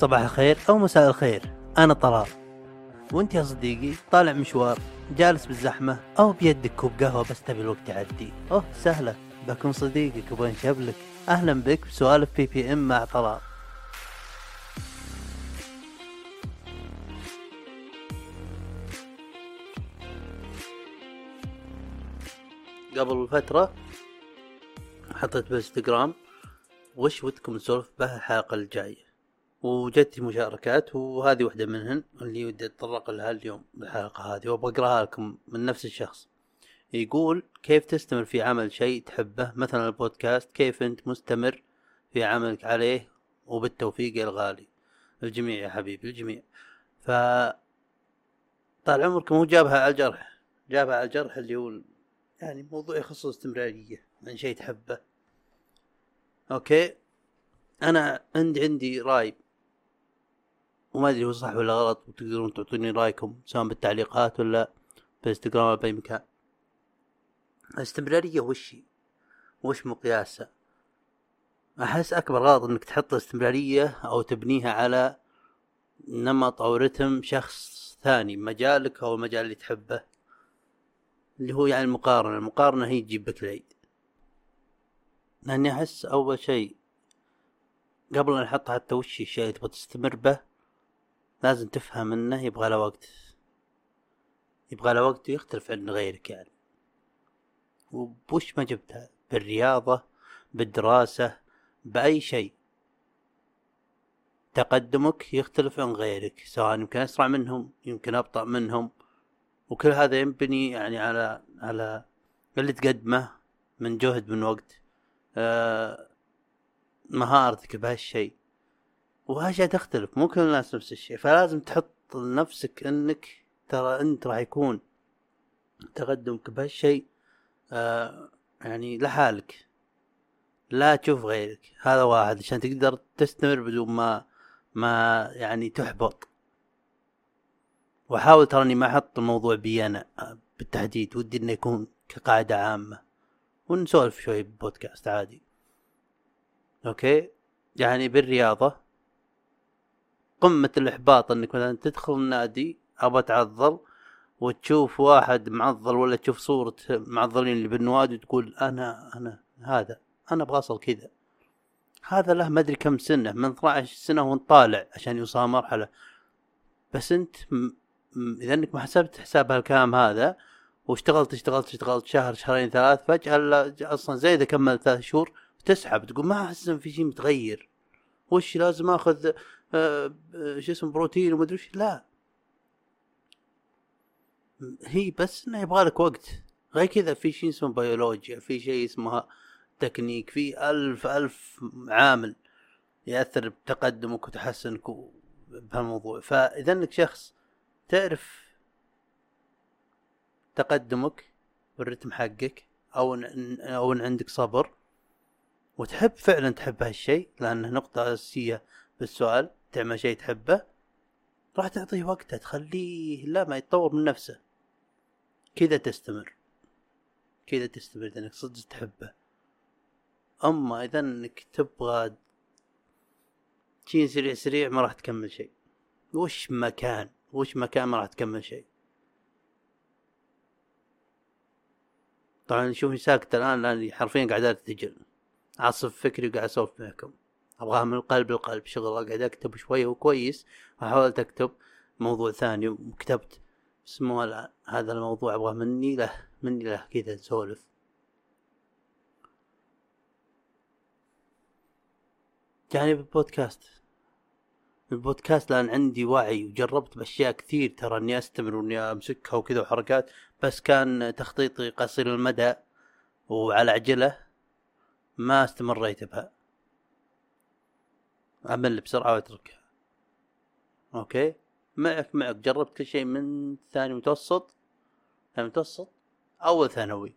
صباح الخير أو مساء الخير. أنا طلال. وأنت يا صديقي طالع مشوار جالس بالزحمة أو بيدك كوب قهوة بس تبي الوقت يعدي. أوه سهلة. بكون صديقك وبين شبلك أهلا بك بسوالف بي بي إم مع طلال. قبل فترة حطيت بالانستغرام وش ودكم نسولف به الحلقة الجاية؟ وجتني مشاركات وهذه واحدة منهن اللي ودي أتطرق لها اليوم بالحلقة هذه اقراها لكم من نفس الشخص. يقول كيف تستمر في عمل شيء تحبه؟ مثلا البودكاست كيف أنت مستمر في عملك عليه؟ وبالتوفيق يا الغالي. الجميع يا حبيبي الجميع. ف طال عمركم هو جابها على الجرح جابها على الجرح اللي هو يعني موضوع يخص الاستمرارية من شيء تحبه. أوكي؟ أنا عندي عندي رأي وما أدري هو صح ولا غلط وتقدرون تعطوني رأيكم سواء بالتعليقات ولا بالإنستغرام ولا بأي مكان. الاستمرارية وش هي؟ وش مقياسها أحس أكبر غلط إنك تحط الاستمرارية أو تبنيها على نمط أو رتم شخص ثاني مجالك أو المجال اللي تحبه اللي هو يعني المقارنة. المقارنة هي تجيب بك العيد. لأني أحس أول شيء قبل أن نحط حتى وش الشيء اللي تبغى تستمر به لازم تفهم إنه يبغى له وقت. يبغى له وقت يختلف عن غيرك يعني. وبوش ما جبتها بالرياضة بالدراسة بأي شيء. تقدمك يختلف عن غيرك سواء يمكن أسرع منهم يمكن أبطأ منهم. وكل هذا ينبني يعني على على اللي تقدمه من جهد من وقت. آه مهارتك بهالشيء. وهالشيء تختلف مو كل الناس نفس الشيء فلازم تحط لنفسك إنك ترى أنت راح يكون تقدمك بهالشيء آه يعني لحالك لا تشوف غيرك هذا واحد عشان تقدر تستمر بدون ما ما يعني تحبط. واحاول تراني ما أحط الموضوع بي أنا بالتحديد ودي إنه يكون كقاعدة عامة ونسولف شوي بودكاست عادي. okay؟ يعني بالرياضة قمة الإحباط إنك مثلا تدخل النادي تبى تعضل وتشوف واحد معضل ولا تشوف صورة معضلين اللي بالنوادي وتقول أنا أنا هذا أنا أبغى أصل كذا. هذا له ما أدري كم سنة من 12 سنة وانت طالع عشان يوصل مرحلة. بس أنت م... إذا إنك ما حسبت حساب هالكلام هذا واشتغلت اشتغلت اشتغلت شهر شهرين ثلاث فجأة أصلا زي إذا كمل ثلاث شهور تسحب تقول ما أحس إن في شيء متغير. وش لازم آخذ شو اسمه بروتين وما أدري لا. هي بس إنه يبغى لك وقت. غير كذا في شيء اسمه بيولوجيا في شيء اسمه تكنيك في ألف ألف عامل يأثر بتقدمك وتحسنك بهالموضوع. فإذا أنك شخص تعرف تقدمك والرتم حقك أو إن أو إن عندك صبر وتحب فعلا تحب هالشيء لأنه نقطة أساسية بالسؤال. تعمل شيء تحبه راح تعطيه وقته تخليه لا ما يتطور من نفسه. كذا تستمر. كذا تستمر إنك صدق تحبه. أما إذا إنك تبغى شيء سريع سريع ما راح تكمل شيء. وش مكان؟ وش مكان ما راح تكمل شيء؟ طبعا شوفي ساكت الآن لأني حرفيا قاعد أرتجل. عصف فكري وقاعد أسولف معكم. أبغاها من القلب للقلب شغل قاعد أكتب شوية وكويس وحاولت أكتب موضوع ثاني وكتبت بس مو هذا الموضوع أبغاه مني له مني له كذا نسولف. يعني بالبودكاست. البودكاست لأن عندي وعي وجربت بأشياء كثير ترى إني أستمر وإني أمسكها وكذا وحركات بس كان تخطيطي قصير المدى وعلى عجلة ما استمريت بها. أمل بسرعة وأتركها. أوكي؟ معك معك. جربت كل شيء من ثاني متوسط؟ ثاني متوسط؟ أول ثانوي.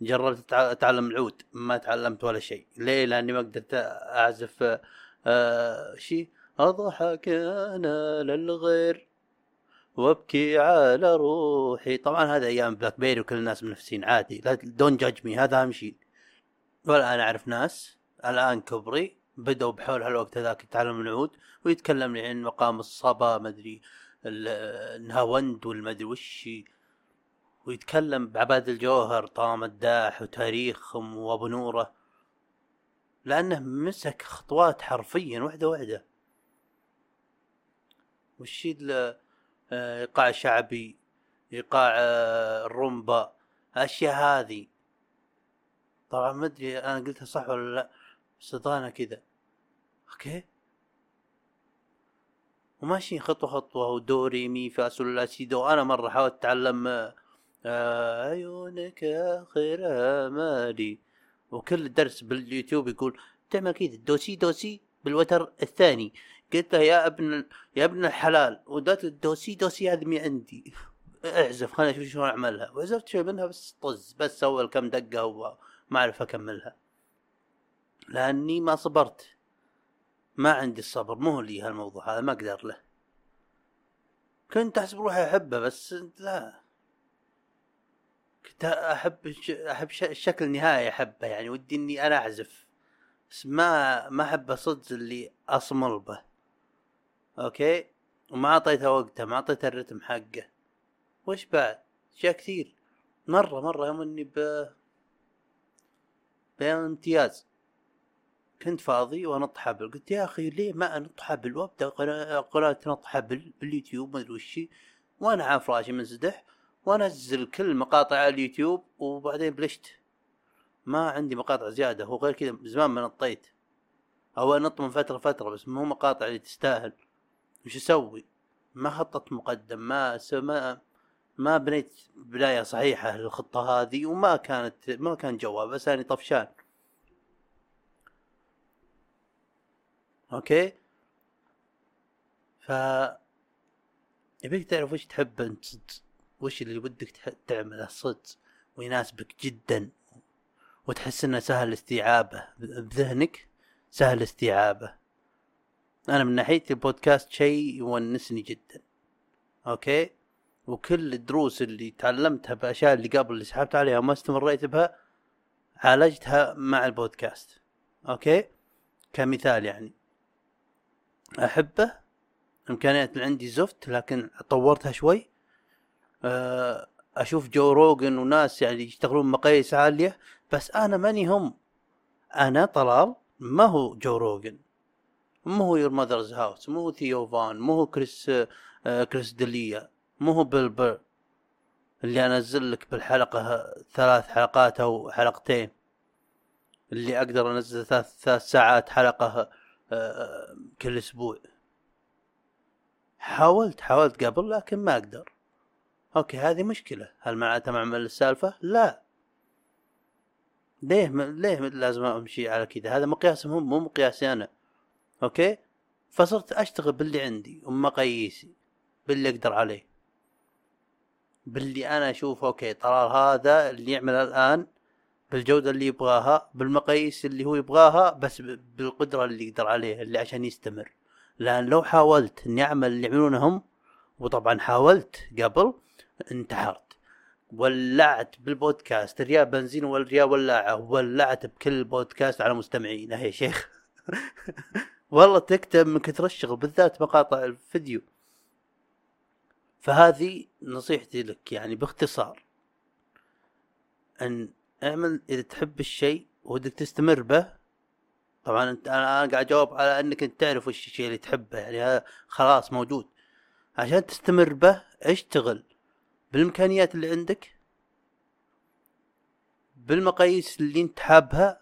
جربت أتعلم العود. ما تعلمت ولا شيء. ليه؟ لأني ما قدرت أعزف آه شيء أضحك أنا للغير وأبكي على روحي. طبعا هذا أيام بلاك بيري وكل الناس منافسين عادي. لا دون جادج مي هذا أهم شيء. ولا أنا أعرف ناس. الآن كبري. بدأوا بحول هالوقت هذاك يتعلم العود ويتكلم لي عن مقام الصبا مدري النهاوند والمدري وش ويتكلم بعباد الجوهر طام الداح وتاريخهم وأبو نوره. لأنه مسك خطوات حرفيا واحدة وش آه، إيقاع شعبي إيقاع الرومبا الاشياء هذه. طبعا ما أدري أنا قلتها صح ولا لا. بس كذا okay؟ وماشيين خطوة خطوة ودو ري مي فا سول لا سي دو أنا مرة حاولت أتعلم آه، عيونك اخر امالي وكل درس باليوتيوب يقول تعمل كذا دوسي دوسي بالوتر الثاني. قلت له يا ابن يا ابن الحلال ودات الدوسي دوسي هذه مي عندي. اعزف خليني أشوف شلون أعملها. وعزفت شوي منها بس طز بس أول كم دقة وما أعرف أكملها. لأني ما صبرت. ما عندي الصبر مو لي هالموضوع هذا ما أقدر له. كنت احسب روحي أحبه بس لا. كنت أحب أحب الشكل النهائي أحبه يعني ودي إني أنا أعزف. بس ما ما أحب صدق اللي أصمل به. okay؟ وما أعطيته وقته ما أعطيته الرتم حقه. وش بعد؟ أشياء كثير. مرة مرة يوم اني ب بامتياز. كنت فاضي وانط حبل قلت يا أخي ليه ما انط حبل وابدا قناة نط حبل باليوتيوب ما أدري وش وأنا عارف راشي منسدح وأنزل كل مقاطع على اليوتيوب وبعدين بلشت. ما عندي مقاطع زيادة هو غير كذا زمان ما نطيت. أو انط من فترة فترة بس مو مقاطع اللي تستاهل. وش أسوي؟ ما خطط مقدم ما ما ما بنيت بداية صحيحة للخطة هذه وما كانت ما كان جواب بس اني طفشان. أوكي؟ ف يبيك تعرف وش تحب أنت صدق؟ وش اللي ودك تعمله صدق؟ ويناسبك جدا. وتحس إنه سهل استيعابه. بذهنك سهل استيعابه. أنا من ناحيتي البودكاست شيء يونسني جدا. okay؟ وكل الدروس اللي تعلمتها بأشياء اللي قبل اللي سحبت عليها وما استمريت بها عالجتها مع البودكاست. okay؟ كمثال يعني. أحبه. الامكانيات اللي عندي زفت لكن طورتها شوي. آه، أشوف جو روجن وناس يعني يشتغلون مقاييس عالية بس أنا ماني هم. أنا طلال ما هو جو روجن مو هو Your Mother's House مو هو ثيو فان مو هو كريس كريس دليا مو هو بيل اللي أنزل لك بالحلقة ثلاث حلقات أو حلقتين. اللي أقدر أنزل ثلاث ثلاث ساعات حلقة كل أسبوع. حاولت حاولت قبل لكن ما أقدر. okay هذه مشكلة. هل معناتها ما أعمل السالفة؟ لا. ليه؟ م... ليه لازم أمشي على كذا؟ هذا مقياسهم هم مو مقياسي أنا. okay؟ فصرت أشتغل باللي عندي ومقاييسي باللي أقدر عليه. باللي أنا أشوف okay طلال هذا اللي يعمل الآن بالجوده اللي يبغاها بالمقاييس اللي هو يبغاها بس بالقدرة اللي يقدر عليها اللي عشان يستمر. لأن لو حاولت إني أعمل اللي يعملونه هم وطبعا حاولت قبل انتحرت. ولعت بالبودكاست ريال بنزين والريال ولاعة ولعت بكل بودكاست على مستمعين. يا شيخ. والله تكتب من كثر الشغل بالذات مقاطع الفيديو. فهذه نصيحتي لك يعني باختصار. إن اعمل إذا تحب الشيء ودك تستمر به. طبعا أنت أنا قاعد أجاوب على إنك أنت تعرف وش الشيء اللي تحبه يعني هذا خلاص موجود. عشان تستمر به اشتغل بالإمكانيات اللي عندك بالمقاييس اللي أنت حابها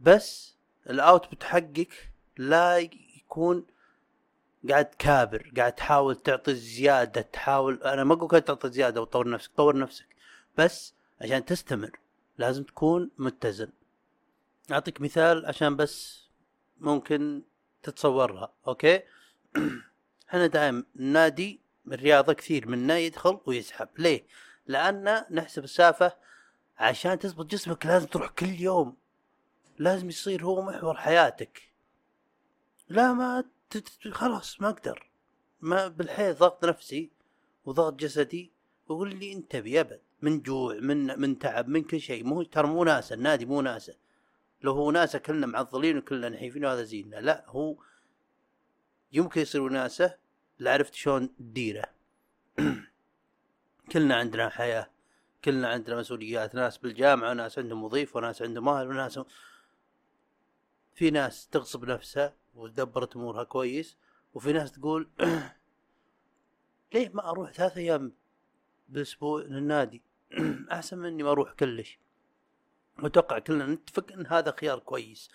بس الاوتبوت حقك لا يكون قاعد كابر قاعد تحاول تعطي زيادة تحاول أنا ما أقول تعطي زيادة وتطور نفسك طور نفسك. بس عشان تستمر. لازم تكون متزن. أعطيك مثال عشان بس ممكن تتصورها أوكي؟ إحنا دائما نادي الرياضه كثير منا يدخل ويسحب. ليه؟ لأن نحسب السالفه عشان تزبط جسمك لازم تروح كل يوم. لازم يصير هو محور حياتك. لا ما خلاص ما أقدر. ما بالحيل ضغط نفسي وضغط جسدي وقول لي أنت ابد من جوع من من تعب من كل شيء. مو ترى مو ناسه النادي مو ناسه لو هو وناسه كلنا معضلين وكلنا نحيفين وهذا زيننا لا هو يمكن يصير وناسه. لا عرفت شلون تديره كلنا عندنا حياة. كلنا عندنا مسؤوليات. ناس بالجامعة وناس عندهم وظيفة وناس عندهم أهل وناس في ناس تغصب نفسها ودبرت أمورها كويس وفي ناس تقول ليه ما أروح ثلاث أيام بالأسبوع للنادي؟ أحسن من إني ما أروح كلش. وأتوقع كلنا نتفق إن هذا خيار كويس.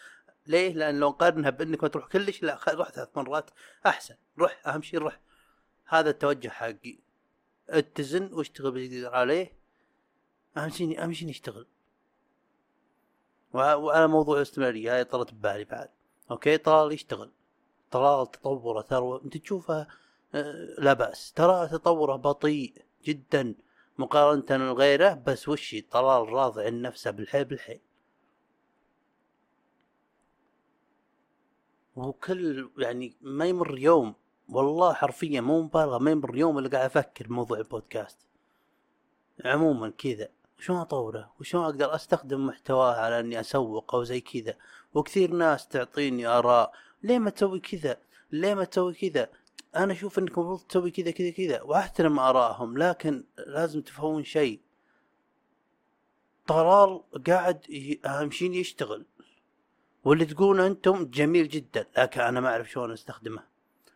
ليه؟ لأن لو نقارنها بإنك ما تروح كلش لا روح ثلاث مرات أحسن. روح أهم شيء روح. هذا التوجه حقي. اتزن واشتغل باللي عليه. أهم شيء أهم شيء نشتغل وعلى موضوع الاستمرارية هاي طرت ببالي بعد. أوكي؟ طلال يشتغل. طلال تطوره ترى أنت تشوفه آه، لا بأس. ترى تطوره بطيء جدا. مقارنة لغيره بس وشي طلال راضي عن نفسه بالحيل بالحيل. وكل يعني ما يمر يوم والله حرفيا مو مبالغة ما يمر يوم اللي قاعد أفكر بموضوع البودكاست. عموما كذا شلون أطوره؟ وشلون أقدر أستخدم محتواه على إني أسوق أو زي كذا؟ وكثير ناس تعطيني آراء ليه ما تسوي كذا؟ ليه ما تسوي كذا؟ أنا أشوف إنك المفروض تسوي كذا كذا كذا. وأحترم آرائهم لكن لازم تفهمون شيء. طلال قاعد اهم شيء يشتغل؟ واللي تقولون أنتم جميل جدا لكن أنا ما أعرف شلون أستخدمه.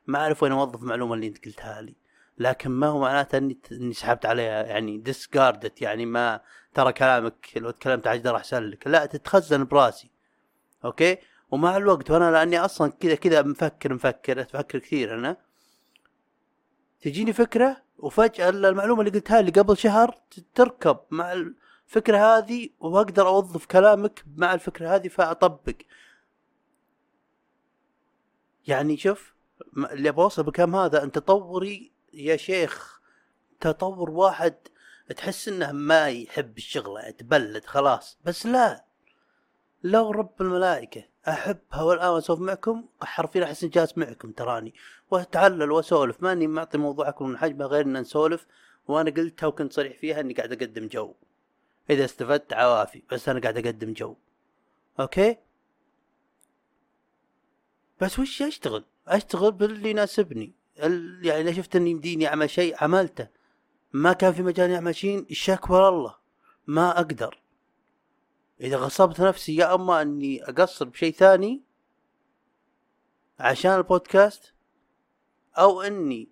ما أعرف وين أوظف المعلومة اللي أنت قلتها لي. لكن ما هو معناته إني إني سحبت عليها يعني discard it يعني ما ترى كلامك لو تكلمت أقدر احسن لك. لا تتخزن براسي. okay؟ ومع الوقت وأنا لأني أصلا كذا كذا مفكر مفكر أفكر كثير أنا. تجيني فكرة وفجأة المعلومة اللي قلتها لي قبل شهر تركب مع الفكرة هذه وأقدر أوظف كلامك مع الفكرة هذه فأطبق. يعني شوف اللي بوصل بكم هذا أنت تطوري يا شيخ. تطور واحد تحس إنه ما يحب الشغلة تبلد خلاص. بس لا لو رب الملائكة احبها والان اسولف معكم حرفيا أحس إني جالس معكم تراني. وأتعلل وأسولف ماني معطي موضوع اكبر من حجمه غير ان نسولف وأنا قلتها وكنت صريح فيها إني قاعد أقدم جو. إذا استفدت عوافي بس أنا قاعد أقدم جو. أوكي؟ بس وش أشتغل؟ أشتغل باللي يناسبني. يعني إذا شفت إني يمديني أعمل شيء عملته. ما كان في مجال اعمل شيء الشكوى الله ما أقدر. إذا غصبت نفسي يا أما إني أقصر بشيء ثاني عشان البودكاست أو إني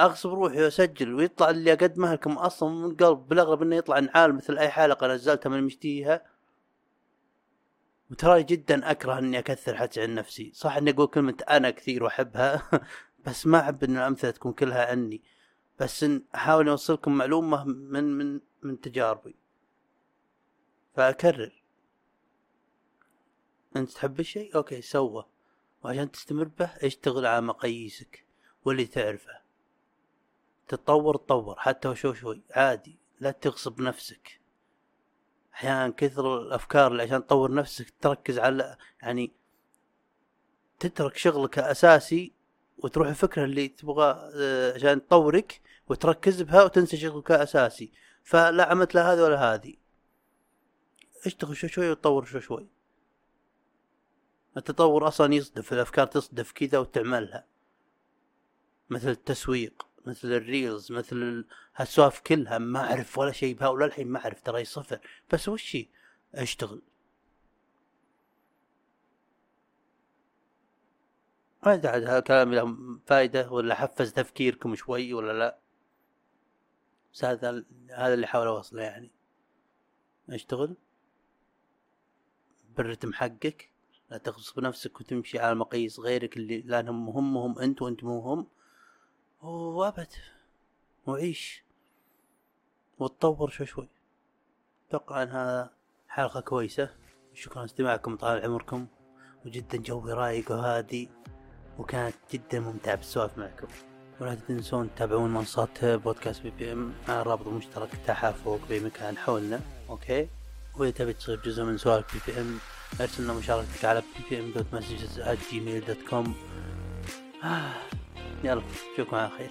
أغصب روحي وأسجل ويطلع اللي اقدمه لكم أصلا من قلب بالأغلب إنه يطلع نعال مثل أي حلقة نزلتها من مشتيها. وترى جدا أكره إني أكثر حتى عن نفسي. صح إني أقول كلمة أنا كثير وأحبها بس ما أحب إن الأمثلة تكون كلها عني بس إن أحاول أوصلكم معلومة من من من تجاربي. فأكرر. أنت تحب الشيء؟ أوكي سوه وعشان تستمر به اشتغل على مقاييسك واللي تعرفه. تتطور تطور حتى شوي شوي عادي. لا تغصب نفسك. أحيانا كثر الأفكار اللي عشان تطور نفسك تركز على يعني تترك شغلك اساسي وتروح الفكرة اللي تبغى آه، عشان تطورك وتركز بها وتنسى شغلك اساسي فلا عملت لا هذه ولا هذه. اشتغل شوي شوي وتطور شوي شوي. التطور أصلا يصدف الأفكار تصدف كذا وتعملها. مثل التسويق مثل الريلز مثل هالسوالف كلها. ما أعرف ولا شيء بها ولا الحين ما أعرف ترى صفر. بس وش اشتغل. ما أدري عاد هالكلام له فائده ولا حفز تفكيركم شوي ولا لا. بس هذا هذا اللي حاول أوصله يعني. اشتغل. بالرتم حقك لا تغصب نفسك وتمشي على مقاييس غيرك اللي لأنهم مهمهم أنت وأنت مو هم وأبد وعيش وتطور شوي شوي. أتوقع إنها حلقة كويسة. شكرا استماعكم طال عمركم. وجدا جوي رايق وهادي. وكانت جدا ممتعة بالسوالف معكم. ولا تنسون تتابعون منصات بودكاست بي بي إم مع الرابط المشترك تحت فوق بمكان حولنا. okay؟ وإذا تبي تصير جزء من سوالف بي بي ام ارسلنا مشاركتك على بي بي ام dot messages جيميل دوت كوم يلا أشوفكم على خير.